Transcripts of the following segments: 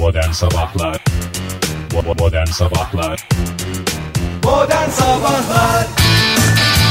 Modern Sabahlar Modern Sabahlar Modern Sabahlar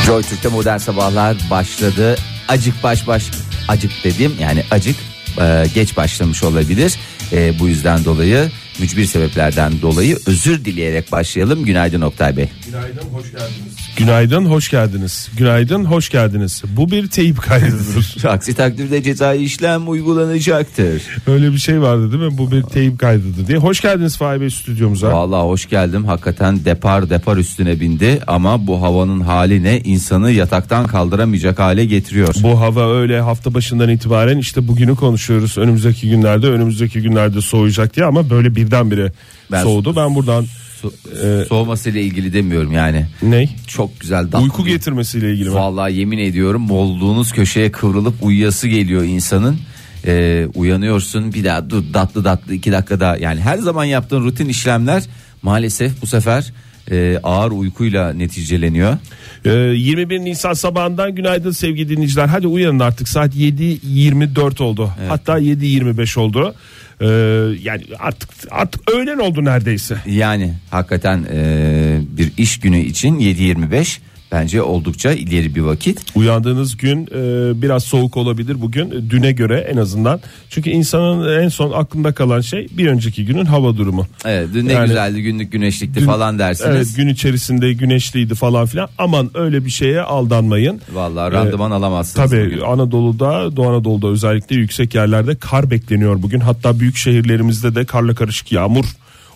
Joy Türk'te modern sabahlar başladı. Acık baş baş acık dedim yani acık e, geç başlamış olabilir. E, bu yüzden dolayı mücbir sebeplerden dolayı özür dileyerek başlayalım. Günaydın Oktay Bey. Günaydın, hoş geldiniz. Günaydın, hoş geldiniz. Günaydın, hoş geldiniz. Bu bir teyip kaydıdır. Aksi takdirde cezai işlem uygulanacaktır. Öyle bir şey vardı değil mi? Bu bir teyip kaydıdır diye. Hoş geldiniz Fahri Bey stüdyomuza. Vallahi hoş geldim. Hakikaten depar depar üstüne bindi ama bu havanın hali ne insanı yataktan kaldıramayacak hale getiriyor. Bu hava öyle hafta başından itibaren işte bugünü konuşuyoruz. Önümüzdeki günlerde, önümüzdeki günlerde soğuyacak diye ama böyle birdenbire Ben- soğudu. Ben buradan So- soğumasıyla ilgili demiyorum yani. ney? Çok güzel. tatlı Uyku getirmesiyle ilgili mi? Vallahi yemin ediyorum olduğunuz köşeye kıvrılıp uyuyası geliyor insanın. Ee, uyanıyorsun bir daha dur tatlı tatlı iki dakika daha yani her zaman yaptığın rutin işlemler maalesef bu sefer e, ağır uykuyla neticeleniyor. Ee, 21 Nisan sabahından günaydın sevgili dinleyiciler. Hadi uyanın artık saat 7.24 oldu. Hatta 7.25 oldu. Ee, yani artık artık öğlen oldu neredeyse. Yani hakikaten e, bir iş günü için 7.25 bence oldukça ileri bir vakit. Uyandığınız gün e, biraz soğuk olabilir bugün e, düne göre en azından. Çünkü insanın en son aklında kalan şey bir önceki günün hava durumu. Evet dün ne Yani- güzeldi günlük güneşlikti Dün- falan dersiniz. Evet gün içerisinde güneşliydi falan filan. Aman öyle bir şeye aldanmayın. Vallahi randıman alamazsınız. Tabii bugün. Anadolu'da, Doğu Anadolu'da özellikle yüksek yerlerde kar bekleniyor bugün. Hatta büyük şehirlerimizde de karla karışık yağmur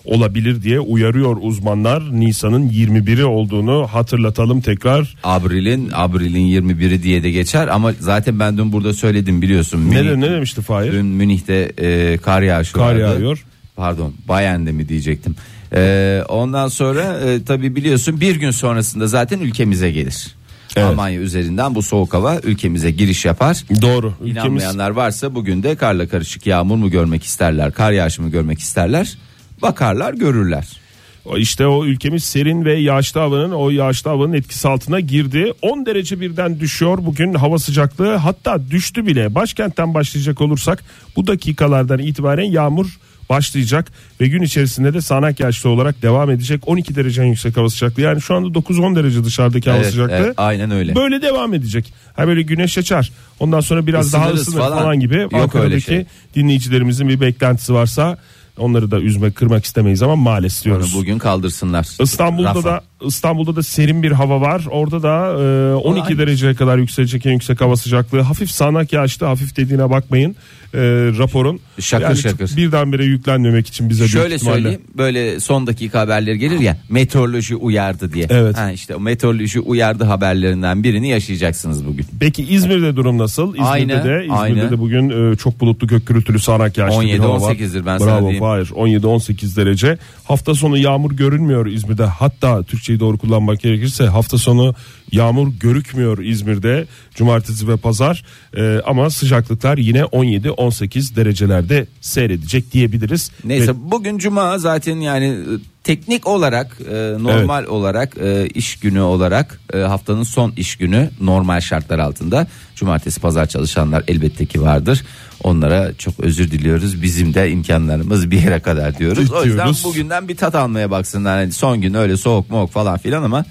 olabilir diye uyarıyor uzmanlar. Nisan'ın 21'i olduğunu hatırlatalım tekrar. Abril'in Abril'in 21'i diye de geçer ama zaten ben dün burada söyledim biliyorsun. Ne, Münih- ne demişti Fahir? Dün Münih'te e, kar yağışı Kar vardı. yağıyor. Pardon Bayern'de mi diyecektim. E, ondan sonra e, tabii biliyorsun bir gün sonrasında zaten ülkemize gelir. Evet. Almanya üzerinden bu soğuk hava ülkemize giriş yapar. Doğru. Ülkemiz İnanmayanlar varsa bugün de karla karışık yağmur mu görmek isterler, kar yağışı mı görmek isterler? Bakarlar, görürler. işte o ülkemiz serin ve yağışlı havanın o yağışlı havanın etkisi altına girdi. 10 derece birden düşüyor bugün hava sıcaklığı hatta düştü bile. Başkentten başlayacak olursak bu dakikalardan itibaren yağmur başlayacak ve gün içerisinde de sağanak yağışlı olarak devam edecek. 12 derece en yüksek hava sıcaklığı. Yani şu anda 9-10 derece dışarıdaki hava Evet, sıcaklığı. evet, aynen öyle. Böyle devam edecek. Ha böyle güneş açar. Ondan sonra biraz daha Isınırız ısınır falan, falan. gibi. Yok öyle Ankara'daki şey. dinleyicilerimizin bir beklentisi varsa onları da üzmek, kırmak istemeyiz ama maalesef Onu diyoruz. bugün kaldırsınlar. İstanbul'da Rafa. da İstanbul'da da serin bir hava var. Orada da e, 12 Aynı. dereceye kadar yükselecek en yüksek hava sıcaklığı. Hafif sağanak yağışlı, hafif dediğine bakmayın. E, raporun Şakır yani şakır. birdenbire yüklenmemek için bize Şöyle ihtimalle. söyleyeyim böyle son dakika haberleri gelir ya meteoroloji uyardı diye. Evet. Ha işte meteoroloji uyardı haberlerinden birini yaşayacaksınız bugün. Peki İzmir'de durum nasıl? İzmir'de Aynı, de İzmir'de aynı. de bugün e, çok bulutlu gök gürültülü sağanak yağışlı bir 17, hava var. 18'dir ben sana Bravo diyeyim. Fahir 17 18 derece. Hafta sonu yağmur görünmüyor İzmir'de. Hatta Türkçeyi doğru kullanmak gerekirse hafta sonu yağmur görükmüyor İzmir'de. Cumartesi ve pazar E, ama sıcaklıklar yine 17 18 derecelerde seyredecek diyebiliriz. Neyse Ve bugün cuma zaten yani e, teknik olarak e, normal olarak e, iş günü olarak e, haftanın son iş günü normal şartlar altında cumartesi pazar çalışanlar elbette ki vardır. Onlara çok özür diliyoruz. Bizim de imkanlarımız bir yere kadar diyoruz. O yüzden bugünden bir tat almaya baksınlar. Yani son gün öyle soğuk moğuk falan filan ama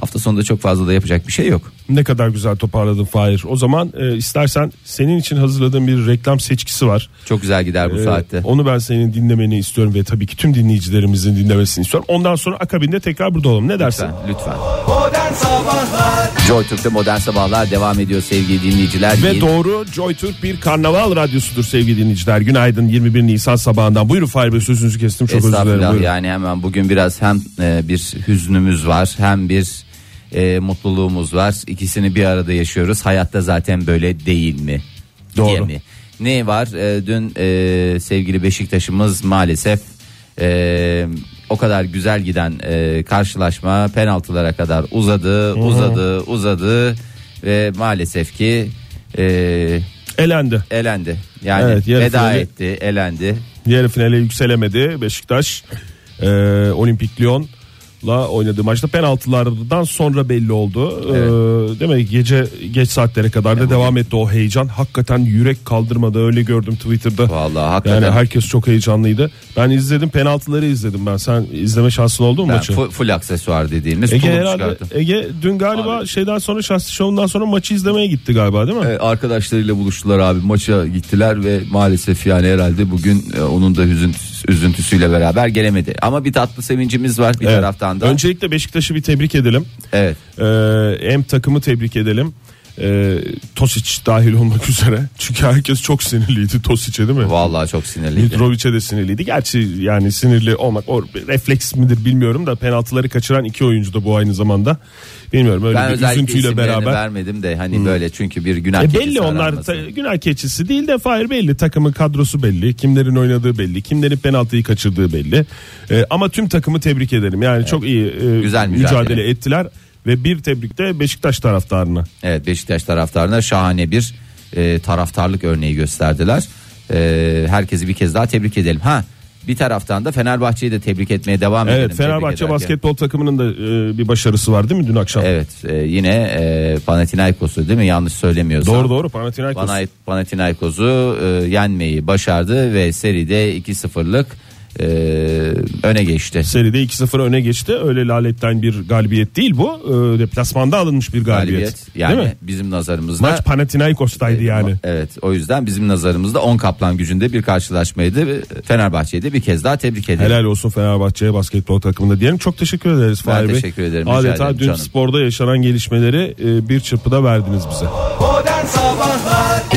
hafta sonunda çok fazla da yapacak bir şey yok. ne kadar güzel toparladın Fahir. O zaman e, istersen senin için hazırladığım bir reklam seçkisi var. Çok güzel gider bu Ee, saatte. Onu ben senin dinlemeni istiyorum ve tabii ki tüm dinleyicilerimizin dinlemesini istiyorum. Ondan sonra akabinde tekrar burada olalım. Ne dersin? Lütfen, lütfen. Modern Sabahlar Joy Türk'te modern sabahlar devam ediyor sevgili dinleyiciler. Ve Yeni- doğru Joy Türk bir karnaval radyosudur sevgili dinleyiciler. Günaydın 21 Nisan sabahından. Buyurun Fahir Bey sözünüzü kestim. Çok özür dilerim. Estağfurullah Buyurun. yani hemen bugün biraz hem e, bir hüznümüz var hem bir e, mutluluğumuz var. İkisini bir arada yaşıyoruz. Hayatta zaten böyle değil mi? Doğru. Diye mi? Ne var? E, dün e, sevgili Beşiktaş'ımız maalesef e, o kadar güzel giden e, karşılaşma penaltılara kadar uzadı, uzadı, uzadı ve maalesef ki e, Elendi. elendi. Yani Evet, veda finali- etti, elendi. Yarı finale yükselemedi Beşiktaş. Ee, Olimpik Lyon oynadığı maçta penaltılardan sonra belli oldu. Evet. Ee, değil mi? Gece geç saatlere kadar da devam etti o heyecan. Hakikaten yürek kaldırmadı öyle gördüm Twitter'da. Vallahi hakikaten. Yani herkes çok heyecanlıydı. Ben izledim penaltıları izledim ben. Sen izleme şansın oldu mu Ben maçı? full, full aksesuar dediğimiz Ege herhalde çıkarttım. Ege dün galiba şeyden sonra şahsi şovundan sonra maçı izlemeye gitti galiba değil mi? Evet, arkadaşlarıyla buluştular abi maça gittiler ve maalesef yani herhalde bugün e, onun da hüzüntüsü, üzüntüsüyle beraber gelemedi. Ama bir tatlı sevincimiz var bir Evet. taraftan da. Öncelikle Beşiktaş'ı bir tebrik edelim. Evet. Ee, hem takımı tebrik edelim. Ee, Tosic dahil olmak üzere. Çünkü herkes çok sinirliydi Tosic'e değil mi? Vallahi çok sinirliydi. Mitrovic'e de sinirliydi. Gerçi yani sinirli olmak o refleks midir bilmiyorum da penaltıları kaçıran iki oyuncu da bu aynı zamanda. Bilmiyorum öyle Ben bir üzüntüyle beraber. vermedim de hani böyle çünkü bir günah E belli onlar ta- günah keçisi değil de Fahir belli takımın kadrosu belli kimlerin oynadığı belli kimlerin penaltıyı kaçırdığı belli E, ama tüm takımı tebrik ederim yani çok iyi e, Güzel mücadele. mücadele. ettiler ve bir tebrik de Beşiktaş taraftarına Evet Beşiktaş taraftarına şahane bir e, taraftarlık örneği gösterdiler. E, herkesi bir kez daha tebrik edelim. Ha bir taraftan da Fenerbahçe'yi de tebrik etmeye devam edelim. evet Fenerbahçe basketbol takımının da e, bir başarısı var değil mi dün akşam Evet e, yine e, Panathinaikos'u değil mi yanlış söylemiyorsam. doğru doğru Panathinaikos Pana- Panathinaikos'u e, yenmeyi başardı ve seride 2-0'lık e, öne geçti. seride 2-0 öne geçti öyle laletten bir galibiyet değil bu e, deplasmanda alınmış bir galibiyet, Galibiyet. Yani değil mi? bizim nazarımızda Maç Panathinaikos'taydı yani. Evet o yüzden bizim nazarımızda 10 kaplan gücünde bir karşılaşmaydı. Fenerbahçe'yi de bir kez daha tebrik ederim. Helal olsun Fenerbahçe'ye basketbol takımında diyelim. Çok teşekkür ederiz Ben Fahir Bey. teşekkür ederim, Adeta ederim dün canım. sporda yaşanan gelişmeleri e, bir çırpıda verdiniz bize.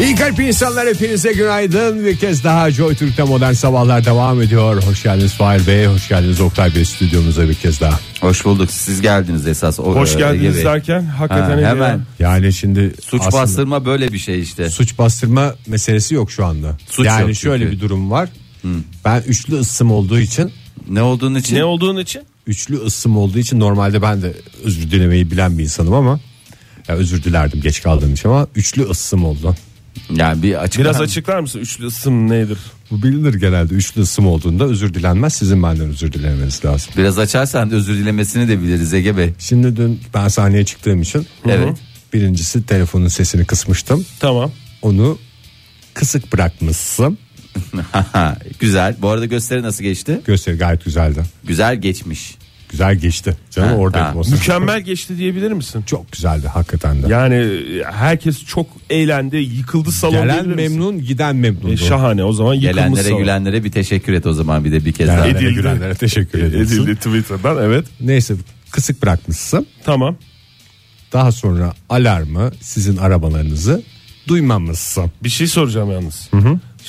İyi kalp insanlar hepinize günaydın. Bir kez daha Joy Türk'te modern sabahlar devam ediyor. Hoş geldiniz Fahir Bey, hoş geldiniz Oktay Bey stüdyomuza bir kez daha. Hoş bulduk siz geldiniz esas. O, Hoş e, geldiniz Bey. derken hakikaten Ha, hemen. ya. Yani şimdi Suç aslında bastırma böyle bir şey işte. suç bastırma meselesi yok şu anda. Suç yani yok şöyle çünkü. bir durum var. Ben üçlü ısım olduğu için Ne olduğun için? Ne olduğun için? üçlü ısım olduğu için normalde ben de özür dilemeyi bilen bir insanım ama ya özür dilerdim geç kaldığım için ama üçlü ısım oldu. Yani bir açık Biraz açıklar mısın? Üçlü ısım nedir? Bu bilinir genelde üçlü ısım olduğunda özür dilenmez sizin benden özür dilemeniz lazım. Biraz açarsan özür dilemesini de biliriz Ege Bey. Şimdi dün ben sahneye çıktığım için Evet. birincisi telefonun sesini kısmıştım. Tamam. Onu kısık bırakmışsın. Güzel. Bu arada gösteri nasıl geçti? Gösteri gayet güzeldi. Güzel geçmiş. Güzel geçti. Canım Ha, oradaydım ha. o sırada. Mükemmel geçti diyebilir misin? Çok güzeldi hakikaten de. Yani e, herkes çok eğlendi, yıkıldı salon Gelen diyebilir misin? memnun giden memnundu. E, şahane o zaman yıkılmış Gelenlere salon. gülenlere bir teşekkür et o zaman bir de bir kez daha. Gelenlere Edildi. gülenlere teşekkür ederiz. Edildi Twitter'dan evet. Neyse kısık bırakmışsın. Tamam. Daha sonra alarmı sizin arabalarınızı duymamışsın. Bir şey soracağım yalnız.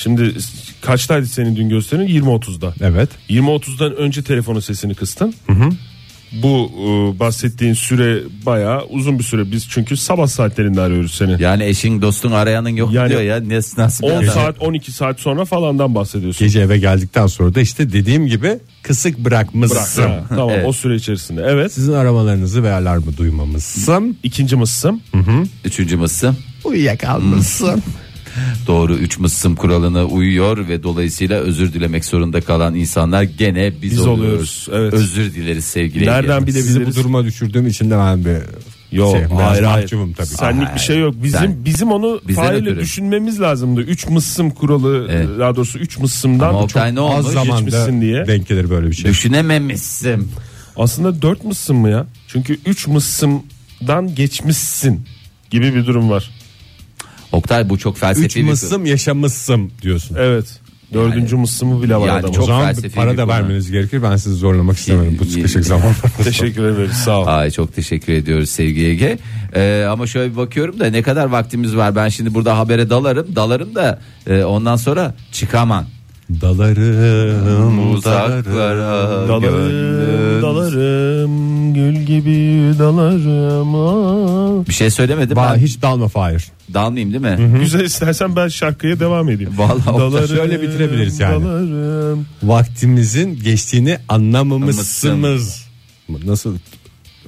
Şimdi kaçtaydı senin dün gösterin? 20.30'da. Evet. 20.30'dan önce telefonun sesini kıstın. Bu e, bahsettiğin süre bayağı uzun bir süre. Biz çünkü sabah saatlerinde arıyoruz seni. Yani eşin dostun arayanın yok Yani diyor ya. Nasıl, nasıl bir 10 adam? saat 12 saat sonra falandan bahsediyorsun. Gece eve geldikten sonra da işte dediğim gibi kısık Bırak. bırakmışsın. Ha, tamam Evet. o süre içerisinde. Evet. Sizin arabalarınızı ve alarmı duymamışsın. İkinci mısım. Üçüncü mısın? Uyuyakalmışsın. Doğru üç mıssım kuralına uyuyor ve dolayısıyla özür dilemek zorunda kalan insanlar gene biz, Biz oluyoruz. oluyoruz, evet. Özür dileriz sevgili Nereden Ege. Sizi bu bilebiliriz? duruma düşürdüğüm için de ben bir Yok şey, hayır hayır. tabii. Senlik Hayır. bir şey yok. Bizim Sen- bizim onu faile düşünmemiz lazımdı. 3 mıssım kuralı Evet. daha doğrusu 3 mıssımdan Ama çok ne Az zamanda geçmişsin diye. denk gelir böyle bir şey. Düşünememişsin. Aslında 4 mıssım mı ya? Çünkü 3 mıssımdan geçmişsin gibi bir durum var. Oktay bu çok felsefi Üç bir mısım yaşamışsın diyorsun. Evet. Dördüncü mıssımı bile var Yani adamın. çok o zaman felsefi bir para da vermeniz gerekir. Ben sizi zorlamak istemedim bu sıkışık iyi. zamanda. Teşekkür ederiz sağ ol. Ay çok teşekkür ediyoruz sevgili Ege. Ee, ama şöyle bir bakıyorum da ne kadar vaktimiz var. Ben şimdi burada habere dalarım. Dalarım da e, ondan sonra çıkamam. Dalarım Uzaklara Dalarım, gönlüm. dalarım, gül gibi dalarım. Aa. Bir şey söylemedim ben. hiç dalma Fahir. Dalmayayım değil mi? Güzel istersen ben şarkıya devam edeyim. Vallahi Oktay, şöyle bitirebiliriz yani. Dalarım. Vaktimizin geçtiğini anlamamışsınız. Nasıl?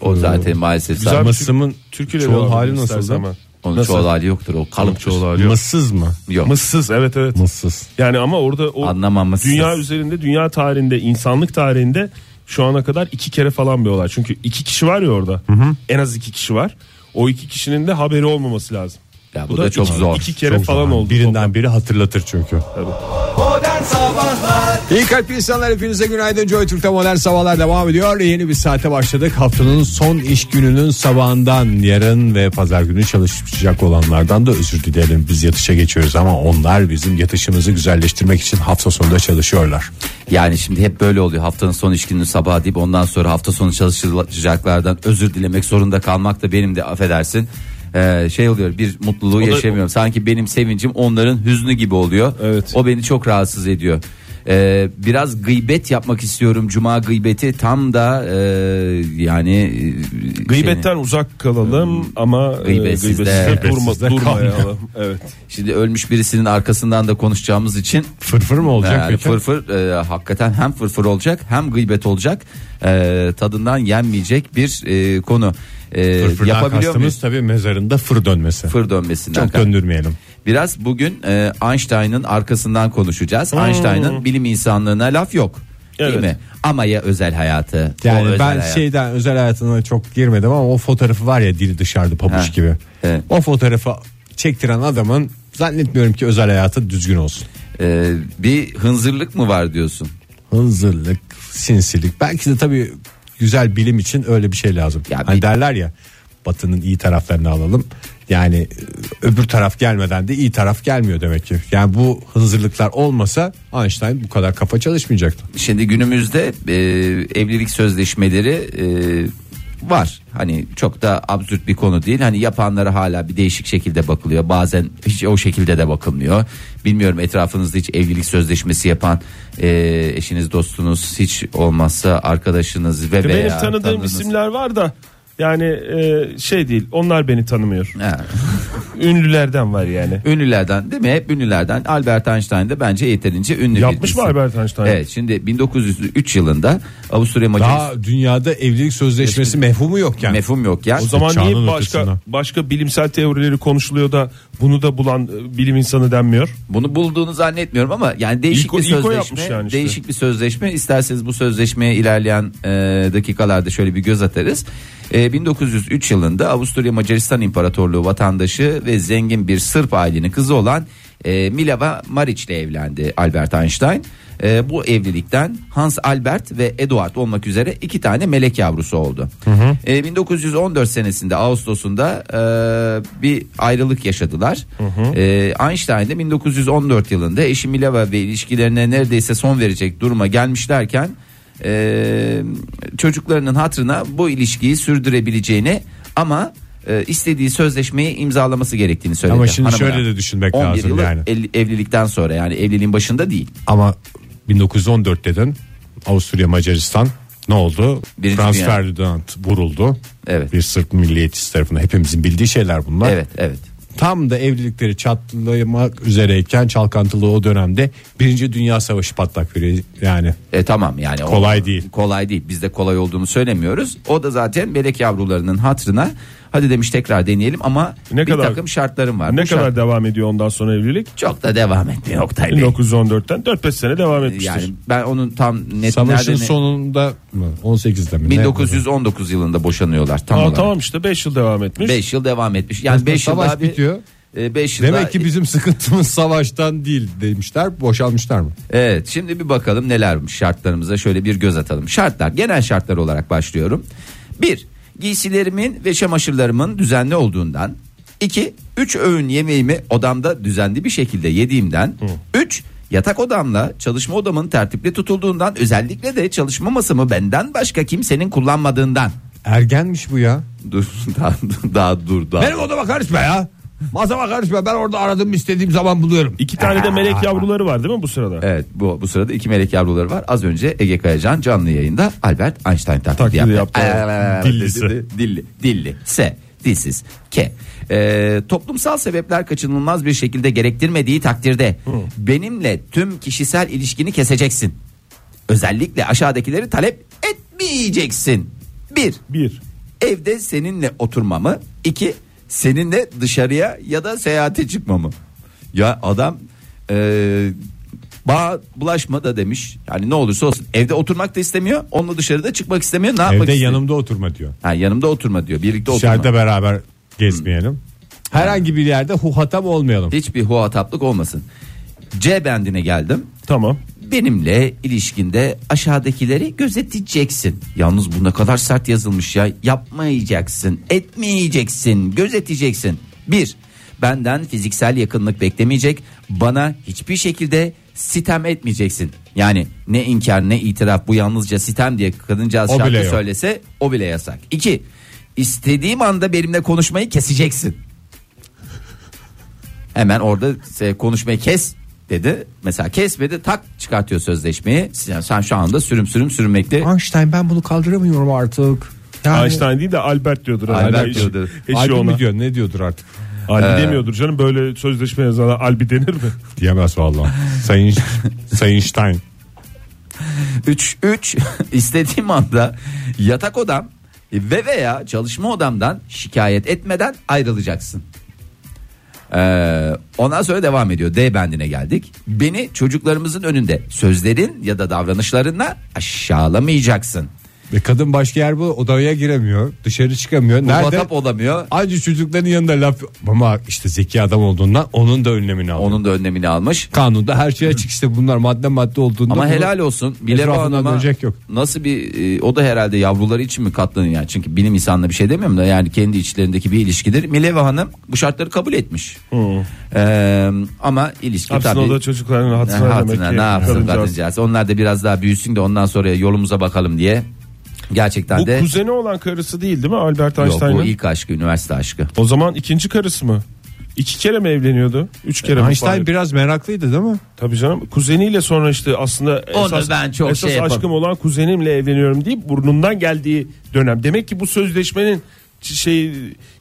O zaten maalesef. Güzel bir Mısımın Türküyle çoğul devam hali nasıldı? istersen ben. Onun Nasıl? çoğul hali yoktur. O kalıp çoğul hali yok. Mıssız mı? Yok. Mıssız evet evet. Mıssız. Yani ama orada o Anlamamışsız. dünya üzerinde dünya tarihinde insanlık tarihinde şu ana kadar iki kere falan bir olay. Çünkü iki kişi var ya orada. En az iki kişi var. O iki kişinin de haberi olmaması lazım. Ya bu da çok iki, zor. iki kere Çok falan zaman. oldu. Birinden biri hatırlatır çünkü. Modern Sabahlar İyi kalp insanlar hepinize günaydın. Joy Türk'te modern sabahlar devam ediyor. Yeni bir saate başladık. Haftanın son iş gününün sabahından yarın ve pazar günü çalışacak olanlardan da özür dilerim. Biz yatışa geçiyoruz ama onlar bizim yatışımızı güzelleştirmek için hafta sonunda çalışıyorlar. Yani şimdi hep böyle oluyor haftanın son iş gününün sabahı deyip ondan sonra hafta sonu çalışacaklardan özür dilemek zorunda kalmak da benim de affedersin. Ee, şey oluyor bir mutluluğu yaşamıyorum. Sanki benim sevincim onların hüznü gibi oluyor. Evet. O beni çok rahatsız ediyor. Ee, biraz gıybet yapmak istiyorum. Cuma gıybeti tam da e, yani e, Gıybetten uzak kalalım ama e, Gıybetsizde- gıybetsizde durma, Gıybetsizde durmayalım. Evet. Şimdi ölmüş birisinin arkasından da konuşacağımız için Fırfır mı olacak yani peki? fırfır e, hakikaten hem fırfır olacak hem gıybet olacak E, tadından yenmeyecek bir e, konu e, Fırfırdan yapabiliyor kastımız muyuz tabii mezarında fır dönmesi. fır dönmesinden Çok döndürmeyelim. Biraz bugün e, Einstein'ın arkasından konuşacağız Hmm. Einstein'ın bilim insanlığına laf yok değil Evet. mi ama ya özel hayatı Yani özel ben hayat. şeyden özel hayatına çok girmedim ama o fotoğrafı var ya dili dışarıda pabuç Ha, gibi. evet. O fotoğrafı çektiren adamın zannetmiyorum ki özel hayatı düzgün olsun. E, bir hınzırlık mı var diyorsun Hınzırlık, sinsilik. Belki de tabii güzel bilim için öyle bir şey lazım. Ya hani bir- derler ya Batı'nın iyi taraflarını alalım. Yani e, öbür taraf gelmeden de iyi taraf gelmiyor demek ki. Yani bu hınzırlıklar olmasa Einstein bu kadar kafa çalışmayacaktı. Şimdi günümüzde e, evlilik sözleşmeleri e, var. Hani çok da absürt bir konu değil. Hani yapanlara hala bir değişik şekilde bakılıyor. Bazen hiç o şekilde de bakılmıyor. Bilmiyorum etrafınızda hiç evlilik sözleşmesi yapan e, eşiniz, dostunuz hiç olmazsa arkadaşınız ve Benim veya tanıdığım tanıdığınız- isimler var da yani e, şey değil onlar beni tanımıyor. Ünlülerden var yani. Ünlülerden değil mi? Hep ünlülerden. Albert Einstein de bence yeterince ünlü Yapmış mı isim. Albert Einstein? Evet şimdi 1903 yılında Avusturya Macaristan Daha dünyada evlilik sözleşmesi mefhumu yokken. mefhum yok ya. O zaman Çağının niye başka ötesinde. başka bilimsel teorileri konuşuluyor da bunu da bulan e, bilim insanı denmiyor? Bunu bulduğunu zannetmiyorum ama yani değişik İlk o- bir ilk o sözleşme. yapmış yani işte. Değişik bir sözleşme. İsterseniz bu sözleşmeye ilerleyen e, dakikalarda şöyle bir göz atarız. E, 1903 yılında Avusturya Macaristan İmparatorluğu vatandaşı ve zengin bir Sırp ailenin kızı olan e, Mileva Maric ile evlendi Albert Einstein. E, bu evlilikten Hans Albert ve Eduard olmak üzere iki tane melek yavrusu oldu. E, 1914 senesinde Ağustos'unda e, bir ayrılık yaşadılar. E, Einstein de 1914 yılında eşi Mileva ve ilişkilerine neredeyse son verecek duruma gelmişlerken e, çocuklarının hatırına bu ilişkiyi sürdürebileceğini ama e, istediği sözleşmeyi imzalaması gerektiğini söyledi. Ama şimdi hanımına. şöyle de düşünmek 11 lazım yılı yani. el- evlilikten sonra yani evliliğin başında değil. Ama 1914 dedin Avusturya Macaristan ne oldu? Birinci Frans Dünya- Ferdinand vuruldu. Evet. Bir Sırp milliyetçisi tarafından hepimizin bildiği şeyler bunlar. Evet evet. Tam da evlilikleri çatlamak üzereyken çalkantılı o dönemde Birinci Dünya Savaşı patlak veriyor yani. E tamam yani o- Kolay değil. Kolay değil. Biz de kolay olduğunu söylemiyoruz. O da zaten melek yavrularının hatırına hadi demiş tekrar deneyelim ama Ne bir kadar- takım şartlarım var. Ne Bu kadar şart- devam ediyor ondan sonra evlilik? çok da devam etmiyor Oktay Bey. 1914'ten 4-5 sene devam etmiştir. Yani ben onun tam net Savaşın nerede ne- sonunda mı? 18'de mi? Ne? 1919 yılında boşanıyorlar tam Aa, olarak. tamam işte 5 yıl devam etmiş. 5 yıl devam etmiş. Yani 5 yıl Savaş daha bir bitiyor. 5 yıl Demek ki bizim sıkıntımız savaştan değil demişler. Boşalmışlar mı? Evet şimdi bir bakalım nelermiş şartlarımıza şöyle bir göz atalım. Şartlar genel şartlar olarak başlıyorum. 1. Giysilerimin ve çamaşırlarımın düzenli olduğundan. 2. 3 öğün yemeğimi odamda düzenli bir şekilde yediğimden. 3. Yatak odamla çalışma odamın tertipli tutulduğundan özellikle de çalışma masamı benden başka kimsenin kullanmadığından. Ergenmiş bu ya. Dur daha, daha dur daha. Benim odama karışma ya. Masama karışma ben orada aradığımı istediğim zaman buluyorum. İki tane de melek yavruları var değil mi bu sırada? Evet bu bu sırada iki melek yavruları var. Az önce Ege Kayacan canlı yayında Albert Einstein taklidi, Taklidi yaptı. yaptı. Ee, Dillisi. Dilli, dilli, dilli, se, dilsiz, ke. Ee, toplumsal sebepler kaçınılmaz bir şekilde gerektirmediği takdirde benimle tüm kişisel ilişkini keseceksin. Özellikle aşağıdakileri talep etmeyeceksin. Bir, Bir. evde seninle oturmamı. iki seninle dışarıya ya da seyahate çıkmamı. Ya adam e, Bana bulaşma da demiş. Yani ne olursa olsun. Evde oturmak da istemiyor. Onunla dışarıda çıkmak istemiyor. Ne yapmak Evde istiyor? yanımda oturma diyor. Ha, yanımda oturma diyor. Birlikte oturma. Dışarıda beraber gezmeyelim. Herhangi bir yerde huhatam olmayalım. Hiçbir huataplık olmasın. C bendine geldim. Tamam. Benimle ilişkinde aşağıdakileri gözeteceksin. Yalnız bu ne kadar sert yazılmış ya. Yapmayacaksın, etmeyeceksin, gözeteceksin. Bir, benden fiziksel yakınlık beklemeyecek. Bana hiçbir şekilde sitem etmeyeceksin. Yani ne inkar ne itiraf bu yalnızca sitem diye kadıncağız O şarkı söylese o bile yasak. İki, istediğim anda benimle konuşmayı keseceksin. Hemen orada konuşmayı kes dedi. Mesela kesmedi tak çıkartıyor sözleşmeyi. Sen, sen şu anda sürüm sürüm sürünmekte. Einstein ben bunu kaldıramıyorum artık. Yani, Einstein değil de Albert diyordur. Albert herhalde. Eşi- diyordur. Eşi ona. diyor ne diyordur artık Albi demiyordur canım böyle sözleşme yazana Albi denir mi? diyemez vallahi. Sayın Sayın Stein. 3 3 istediğim anda yatak odam ve veya çalışma odamdan şikayet etmeden ayrılacaksın. Ee, ondan sonra devam ediyor. D bendine geldik. Beni çocuklarımızın önünde sözlerin ya da davranışlarınla aşağılamayacaksın. Ve kadın başka yer bu odaya giremiyor. Dışarı çıkamıyor. Nerede? Muhatap olamıyor. Anca çocukların yanında laf ama işte zeki adam olduğundan onun da önlemini alıyor. Onun da önlemini almış. Kanunda her şey açık işte bunlar madde madde olduğunda. Ama helal olsun. Etrafından Hanım'a dönecek yok. nasıl bir e, o da herhalde yavruları için mi katlanıyor yani. Çünkü bilim insanına bir şey demiyorum da yani kendi içlerindeki bir ilişkidir. Mileva Hanım bu şartları kabul etmiş. Ee, ama ilişki Aslında tabii. o da çocukların hatırına, hatırına ki. ne yapsın kadıncağız. kadıncağız. Onlar da biraz daha büyüsün de ondan sonra yolumuza bakalım diye. Gerçekten Bu de kuzeni olan karısı değil değil mi Albert yok Einstein'ın? bu ilk aşkı üniversite aşkı. O zaman ikinci karısı mı? İki kere mi evleniyordu? Üç kere mi? Einstein Fahir? biraz meraklıydı değil mi? Tabii canım. Kuzeniyle sonra işte aslında Onu esas, ben çok esas şey aşkım olan kuzenimle evleniyorum deyip burnundan geldiği dönem. Demek ki bu sözleşmenin şey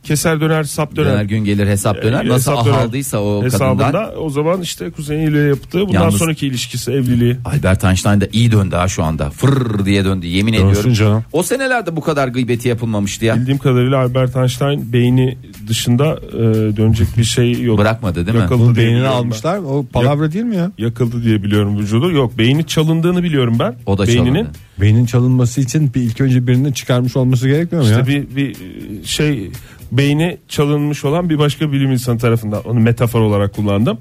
keser döner sap döner. Döner gün gelir hesap döner. Ee, Nasıl hesap döner. ahaldıysa o Hesabında kadından. o zaman işte kuzeniyle yaptığı bundan Yalnız- sonraki ilişkisi evliliği. Albert Einstein da iyi döndü ha şu anda. Fırr diye döndü yemin Dönsün ediyorum. canım. O senelerde bu kadar gıybeti yapılmamıştı ya. Bildiğim kadarıyla Albert Einstein beyni dışında e, dönecek bir şey yok. Bırakmadı değil mi? Yakıldı Bunun beynini biliyorum almışlar. O palavra değil mi ya? Yakıldı diye biliyorum vücudu. Yok beyni çalındığını biliyorum ben. O da Beyninin çalındı. Beynin çalınması için bir ilk önce birinin çıkarmış olması gerekmiyor mu İşte ya? bir, bir şey beyni çalınmış olan bir başka bilim insanı tarafından onu metafor olarak kullandım.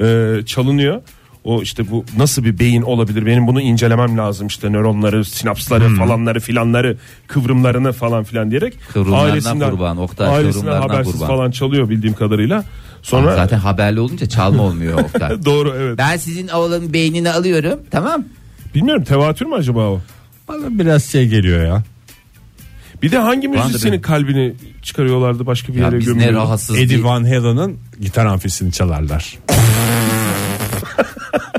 Ee, çalınıyor. O işte bu nasıl bir beyin olabilir? Benim bunu incelemem lazım işte nöronları, sinapsları Hmm. falanları filanları, kıvrımlarını falan filan diyerek. Kıvrımlarına kurban, Oktay, ailesinden habersiz kurban. falan çalıyor bildiğim kadarıyla. Sonra Ama Zaten haberli olunca çalma olmuyor Oktay. doğru evet. ben sizin oğlanın beynini alıyorum tamam. Bilmiyorum tevatür mü acaba o? Bana biraz şey geliyor ya. Bir de hangi müzisyenin kalbini çıkarıyorlardı başka bir Ya yere biz ne gömülüyordu? rahatsız Eddie. Van Halen'ın gitar amfisini çalarlar.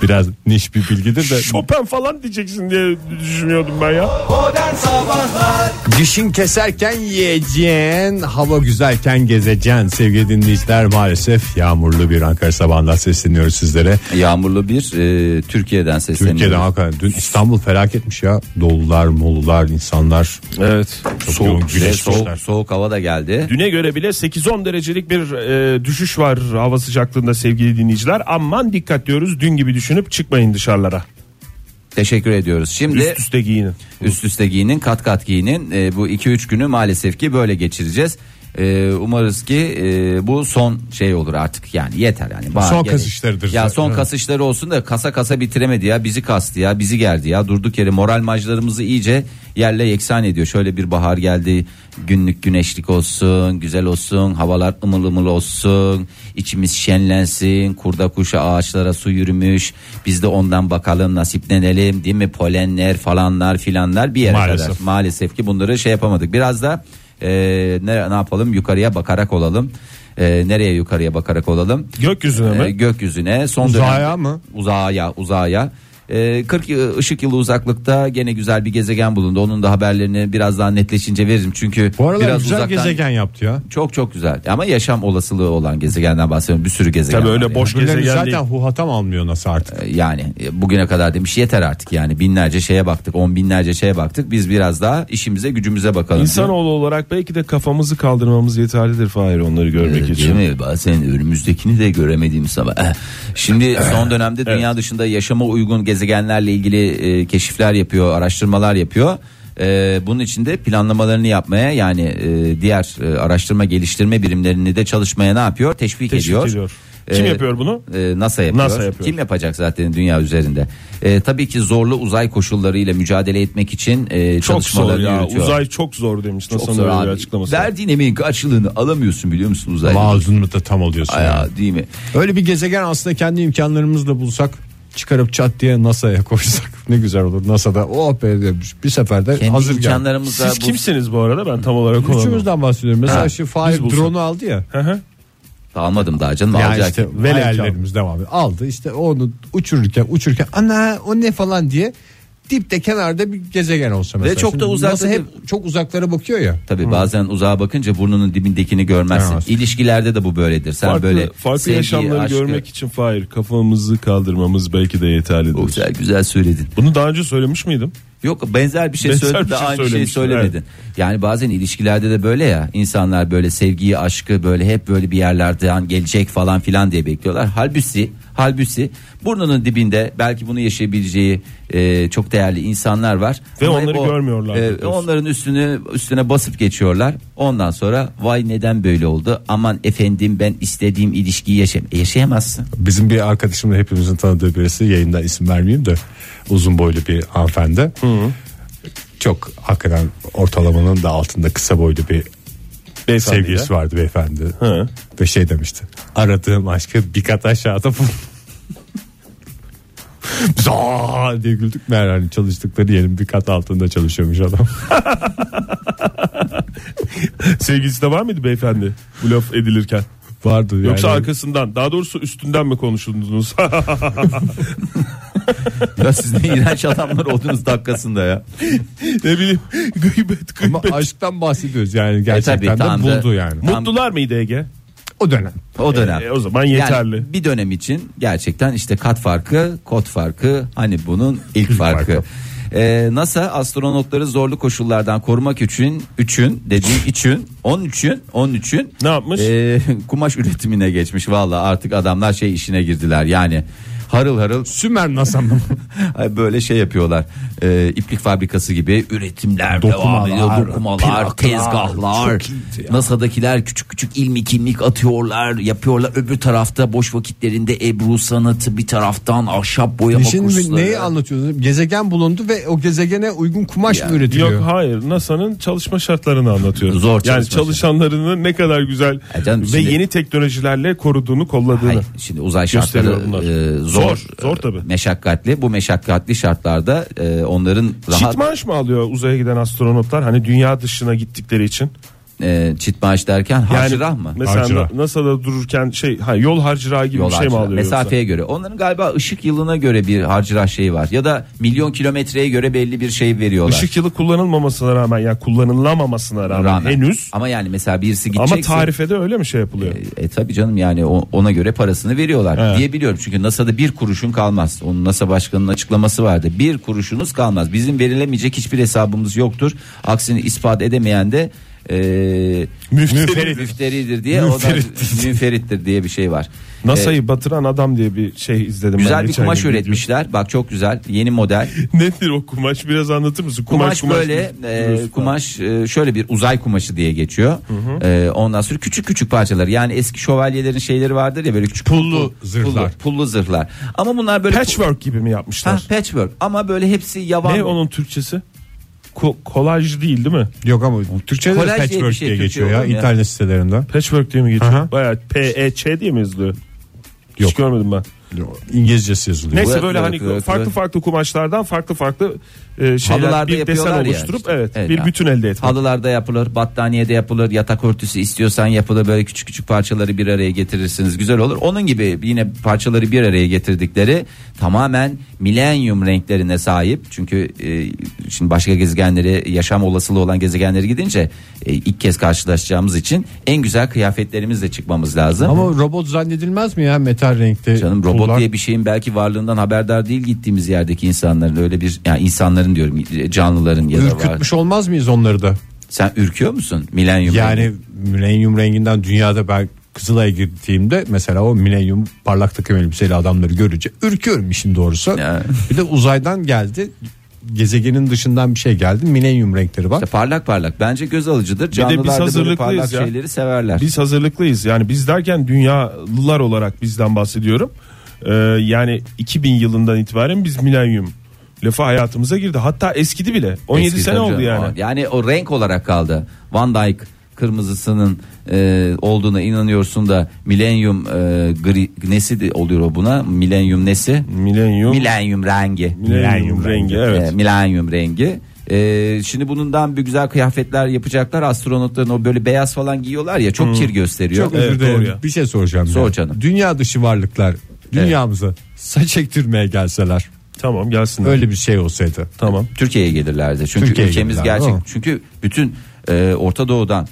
Biraz niş bir bilgidir de. Chopin falan diyeceksin diye düşünüyordum ben ya. Dişin keserken yiyeceğin, hava güzelken gezeceksin. Sevgili dinleyiciler maalesef yağmurlu bir Ankara sabahından sesleniyoruz sizlere. Yağmurlu bir e, Türkiye'den sesleniyor. Türkiye'den hakikaten dün İstanbul felaketmiş ya. Dolular, molular, insanlar. Evet. Çok Ve güneş soğuk, soğuk. soğuk hava da geldi. Düne göre bile 8-10 derecelik bir e, düşüş var hava sıcaklığında sevgili dinleyiciler. Aman dikkat diyoruz dün gibi düşünüp çıkmayın dışarılara. Teşekkür ediyoruz. Şimdi Üst üste giyinin. üst üste giyinin kat kat giyinin E, bu 2-3 günü maalesef ki böyle geçireceğiz. E, umarız ki e, bu son şey olur artık. Yani yeter yani. Bahar Son gele- kasışlarıdır Ya zaten, son evet. kasışları olsun da kasa kasa bitiremedi ya. Bizi kastı ya. Bizi gerdi ya. Durduk yere moral majlarımızı iyice yerle yeksan ediyor. Şöyle bir bahar geldi. Günlük güneşlik olsun güzel olsun havalar ımıl ımıl olsun. İçimiz şenlensin kurda kuşa ağaçlara su yürümüş. Biz de ondan bakalım nasiplenelim. Değil mi? Polenler falanlar filanlar bir yere Maalesef. kadar. Maalesef ki bunları şey yapamadık. Biraz da e, ne, ne yapalım? Yukarıya bakarak olalım. E, nereye yukarıya bakarak olalım? Gökyüzüne e, mi? gökyüzüne. Son Uzağa dönem mı? Uzağa uzağa E, 40 yı- ışık yılı uzaklıkta gene güzel bir gezegen bulundu. Onun da haberlerini biraz daha netleşince veririm. Çünkü Bu aralar biraz güzel uzaktan gezegen yaptı ya. çok çok güzel. Ama yaşam olasılığı olan gezegenden bahsediyorum. Bir sürü gezegen. Tabii öyle yani. boş Birileri gezegen zaten değil. huhatam almıyor nasıl artık. E, Yani e, bugüne kadar demiş yeter artık yani binlerce şeye baktık on binlerce şeye baktık biz biraz daha işimize gücümüze bakalım. İnsanoğlu olarak belki de kafamızı kaldırmamız yeterlidir Fahir onları görmek Ee, için. Değil mi? Bazen önümüzdekini de göremediğim sabah. Eh, Şimdi son dönemde dünya dışında yaşama uygun gezegenlerle ilgili e, keşifler yapıyor, araştırmalar yapıyor. E, bunun için de planlamalarını yapmaya yani e, diğer e, araştırma geliştirme birimlerini de çalışmaya ne yapıyor? Teşvik, Teşvik ediyor. ediyor. Kim E, yapıyor bunu? e, NASA yapıyor. NASA yapıyor. Kim yapacak zaten dünya üzerinde? E, tabii ki zorlu uzay koşullarıyla mücadele etmek için e, Çok zor çalışmalarını ya. yürütüyor. Uzay çok zor demiş. Çok NASA'nın zor öyle bir abi. açıklaması. Verdiğin emeğin karşılığını alamıyorsun biliyor musun uzayda? Ama ağzını da tam alıyorsun. Ay, yani. ya, değil mi? Öyle bir gezegen aslında kendi imkanlarımızla bulsak çıkarıp çat diye NASA'ya koysak ne güzel olur. NASA'da o be demiş. Bir seferde Kendi hazır gel. imkanlarımızla Siz bu- kimsiniz bu arada ben tam olarak onu Üçümüzden bahsediyorum. Mesela Ha, şu Fahir drone'u aldı ya. Hı hı. almadım daha canım Yani alacak. işte hayallerimiz devam ediyor. Aldı işte onu uçururken uçururken ana o ne falan diye dipte kenarda bir gezegen olsa mesela. çok da uzakta NASA hep çok uzaklara bakıyor ya. Tabii bazen uzağa bakınca burnunun dibindekini görmezsin. Evet. İlişkilerde de bu böyledir. Sen Farklı, böyle farklı sevgiyi, yaşamları aşkı- görmek için Fahir kafamızı kaldırmamız belki de yeterlidir. O güzel güzel söyledin. Bunu daha önce söylemiş miydim? Yok benzer bir şey Benzer bir de şey aynı şeyi söylemedin. Yani bazen ilişkilerde de böyle ya insanlar böyle sevgiyi aşkı böyle hep böyle bir yerlerden gelecek falan filan diye bekliyorlar. Halbuki halbuki burnunun dibinde belki bunu yaşayabileceği e, çok değerli insanlar var. Ve Ama onları görmüyorlar diyorsun. onların üstünü üstüne basıp geçiyorlar. Ondan sonra vay neden böyle oldu? Aman efendim ben istediğim ilişkiyi yaşayam. E, yaşayamazsın. Bizim bir arkadaşımla hepimizin tanıdığı birisi yayından isim vermeyeyim de uzun boylu bir hanımefendi. Çok hakikaten ortalamanın da altında kısa boylu bir Beyefendi sevgilisi ya. vardı beyefendi. Hı. Ve şey demişti. Aradığım aşkı bir kat aşağıda bul. Zaa diye güldük meğer hani çalıştıkları yerin bir kat altında çalışıyormuş adam. Sevgilisi de var mıydı beyefendi bu laf edilirken? Vardı yani. Yoksa arkasından daha doğrusu üstünden mi konuşundunuz? Ya siz ne iğrenç adamlar oldunuz dakikasında ya. ne bileyim gıybet Ama gıybet. aşktan bahsediyoruz yani gerçekten E tabii, de tamam da- buldu yani. Tam- Mutlular mıydı Ege? O dönem. O dönem. E, o zaman yeterli. Yani bir dönem için gerçekten işte kat farkı, kod farkı, hani bunun ilk farkı. farkı. Ee, NASA astronotları zorlu koşullardan korumak için üçün dediğim için onun için onun için Ne yapmış? ee, kumaş üretimine geçmiş valla artık adamlar şey işine girdiler yani harıl harıl Sümer NASA mı? Ay, böyle şey yapıyorlar Ee, iplik fabrikası gibi üretimler devam Dokumalar, ediyor dokumalar plaklar, tezgahlar. NASA'dakiler küçük küçük ilmik ilmik atıyorlar yapıyorlar öbür tarafta boş vakitlerinde Ebru sanatı bir taraftan ahşap boyama Şimdi kursları neyi anlatıyorsunuz? Gezegen bulundu ve o gezegene uygun kumaş Ya, mı üretiliyor? Yok hayır NASA'nın çalışma şartlarını anlatıyor. Zor yani çalışma çalışanlarını ne kadar güzel Ya canım ve şimdi- yeni teknolojilerle koruduğunu kolladığını. Hayır, şimdi uzay şartları e, zor, Zor, zor tabii. meşakkatli. Bu meşakkatli şartlarda e, onların rahat Çit maaş mı alıyor uzaya giden astronotlar hani dünya dışına gittikleri için? E, çit maaş derken harcırah mı? Mesela Harcırah. NASA'da dururken şey ha, yol harcırahı gibi Yol bir şey mi harcırah. alıyor? yoksa? Mesafeye göre. Onların galiba ışık yılına göre bir harcırah şeyi var. Ya da milyon kilometreye göre belli bir şey veriyorlar. Işık yılı kullanılmamasına rağmen yani kullanılamamasına rağmen, Rağmen. henüz Ama yani mesela birisi ama gidecekse. tarifede öyle mi şey yapılıyor? E tabi canım yani o- ona göre parasını veriyorlar Evet. diye biliyorum. Çünkü NASA'da bir kuruşun kalmaz. Onun NASA başkanının açıklaması vardı. Bir kuruşunuz kalmaz. Bizim verilemeyecek hiçbir hesabımız yoktur. Aksini ispat edemeyen de e, Müfteri. müfteridir diye o da münferittir diye bir şey var. NASA'yı batıran adam diye bir şey izledim. ben güzel bir geçen kumaş video. üretmişler. Bak çok güzel. Yeni model. Nedir o kumaş biraz anlatır mısın? Kumaş, böyle ne? e, kumaş e, şöyle bir uzay kumaşı diye geçiyor. E, ondan sonra küçük küçük parçalar. Yani eski şövalyelerin şeyleri vardır ya böyle küçük Pullu zırhlar. Pullu, pullu zırhlar. Ama bunlar böyle patchwork gibi mi Ha, yapmışlar? patchwork ama böyle hepsi yavan. ne onun Türkçesi? Ko- kolaj değil değil mi? Yok ama Türkçe'de de Kolaj diye bir patchwork şey diye Türkçe geçiyor ya mu ya? internet sitelerinde. Patchwork diye mi geçiyor? Aha. Bayağı P-E-Ç diye mi yazılıyor? Hiç Yok. görmedim ben. İngilizcesi yazılıyor. Neyse böyle hani farklı farklı kumaşlardan farklı farklı e, şeyler Halılarda bir desen oluşturup işte. evet, Evet bir ya. bütün elde etmek. Halılarda yapılır, battaniyede yapılır, yatak örtüsü istiyorsan yapılır. Böyle küçük küçük parçaları bir araya getirirsiniz. Güzel olur. Onun gibi yine parçaları bir araya getirdikleri tamamen milenyum renklerine sahip. Çünkü e, şimdi başka gezegenleri yaşam olasılığı olan gezegenlere gidince e, ilk kez karşılaşacağımız için en güzel kıyafetlerimizle çıkmamız lazım. Ama robot zannedilmez mi ya metal renkte? Canım robot pullar? diye bir şeyin belki varlığından haberdar değil gittiğimiz yerdeki insanların öyle bir yani insanların diyorum canlıların ya da var. Ürkütmüş olmaz mıyız onları da? Sen ürküyor musun? Milenyum Yani rengi. milenyum renginden dünyada ben Kızılay'a gittiğimde mesela o milenyum parlak takım elbiseli adamları görünce ürküyorum işin doğrusu. Ya. Bir de uzaydan geldi gezegenin dışından bir şey geldi milenyum renkleri var. İşte parlak parlak bence göz alıcıdır. biz Canlılar da böyle hazırlıklıyız parlak ya. şeyleri severler. Biz hazırlıklıyız. Yani biz derken dünyalılar olarak bizden bahsediyorum. Ee, yani 2000 yılından itibaren biz milenyum lafı hayatımıza girdi. Hatta eskidi bile. 17 Eski sene tabii oldu canım. yani. Yani o renk olarak kaldı. Van Dyke kırmızısının e, olduğuna inanıyorsun da milenyum e, gri nesi de oluyor o buna? Milenyum nesi? Milenyum. Milenyum rengi. Milenyum rengi, evet. E, milenyum rengi. E, şimdi bundan bir güzel kıyafetler yapacaklar. Astronotların o böyle beyaz falan giyiyorlar ya çok kir gösteriyor. Çok özür Evet, dilerim. doğru ya. Bir şey soracağım. Sor ya. canım. Dünya dışı varlıklar dünyamıza saç ektirmeye gelseler Tamam gelsinler. öyle bir şey olsaydı. Tamam. Türkiye'ye gelirlerdi. Çünkü Türkiye'ye ülkemiz gelirler, gerçek. değil mi? Çünkü bütün e, Orta Doğu'dan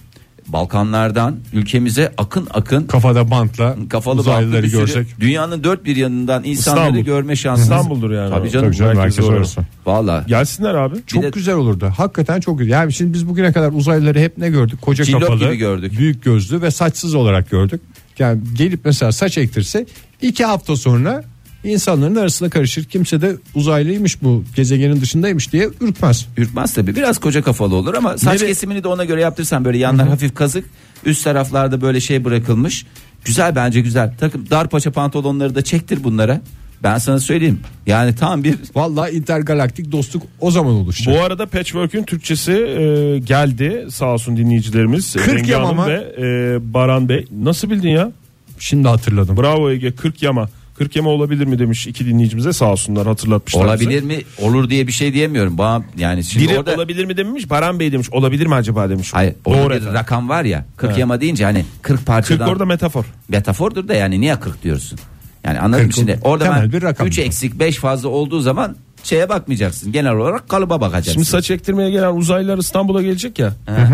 Balkanlardan ülkemize akın akın Kafada bantla kafalı uzaylıları bantlı bir sürü görsek. dünyanın dört bir yanından insanları İstanbul. görme şansımız. İstanbul'dur yani. Tabii canım. Tabii canım, Merkez orası. Valla. Gelsinler abi. Çok de- güzel olurdu. Hakikaten çok güzel. Yani şimdi biz bugüne kadar uzaylıları hep ne gördük? Koca Cillop kafalı, gibi gördük. büyük gözlü ve saçsız olarak gördük. Yani gelip mesela saç ektirse iki hafta sonra insanların arasında karışır. Kimse de uzaylıymış bu gezegenin dışındaymış diye ürkmez. Ürkmez tabii. Biraz koca kafalı olur ama saç Nere- kesimini de ona göre yaptırsan böyle yanlar hafif kazık, üst taraflarda böyle şey bırakılmış. Güzel bence güzel. Takım dar paça pantolonları da çektir bunlara. Ben sana söyleyeyim. Yani tam bir Vallahi intergalaktik dostluk o zaman oluşacak. Bu arada Patchwork'ün Türkçesi e, geldi sağ olsun dinleyicilerimiz. 40 Bengi yama Hanım mı? ve e, Baran Bey. Nasıl bildin ya? Şimdi hatırladım. Bravo Ege 40 yama. 40 yama olabilir mi demiş iki dinleyicimize sağ olsunlar hatırlatmışlar olabilir bize. mi? Olur diye bir şey diyemiyorum. Bana yani şimdi Biri orada olabilir mi demiş Baran Bey demiş olabilir mi acaba demiş. Hayır, Doğru bir rakam var ya 40 Evet. yama deyince hani 40 40 parçadan orada metafor. metafordur da yani niye 40 diyorsun? Yani anladın mı 40 şimdi? Orada ben bir rakam. 3 eksik 5 fazla olduğu zaman şeye bakmayacaksın. Genel olarak kalıba bakacaksın. Şimdi saç ektirmeye gelen uzaylılar İstanbul'a gelecek ya.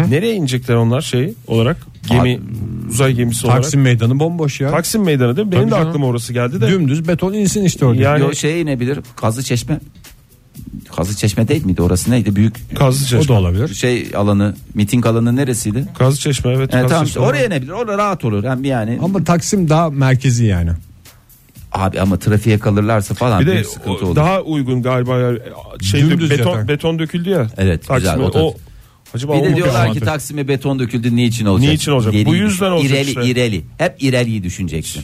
Nereye inecekler onlar şey olarak? Gemi uzay gemisi olarak. Taksim meydanı bomboş ya. Taksim Meydanı değil mi? Benim Tabii de canım. aklıma orası geldi de. Dümdüz beton insin işte orada. Yani- Yo şey inebilir. Kazı Çeşme. Kazı Çeşme değil miydi? Orası neydi? Büyük Kazlı o Çeşme. da olabilir. şey alanı, miting alanı neresiydi? Kazlı Çeşme evet. Yani Kazlı tamam Çeşme. oraya inebilir. Orada rahat olur. Hem yani Ama Taksim daha merkezi yani. Abi ama trafiğe kalırlarsa falan Bir de büyük sıkıntı olur. daha uygun galiba şey Dümdüz beton zaten. beton döküldü ya. Evet, güzel, Taksim'e o da- o acaba Bir de diyorlar ki? Taksim'e beton döküldü niçin olacak? Niçin olacak? Bu yüzden olacak İreli işte. ireli. Hep ireliyi düşüneceksin.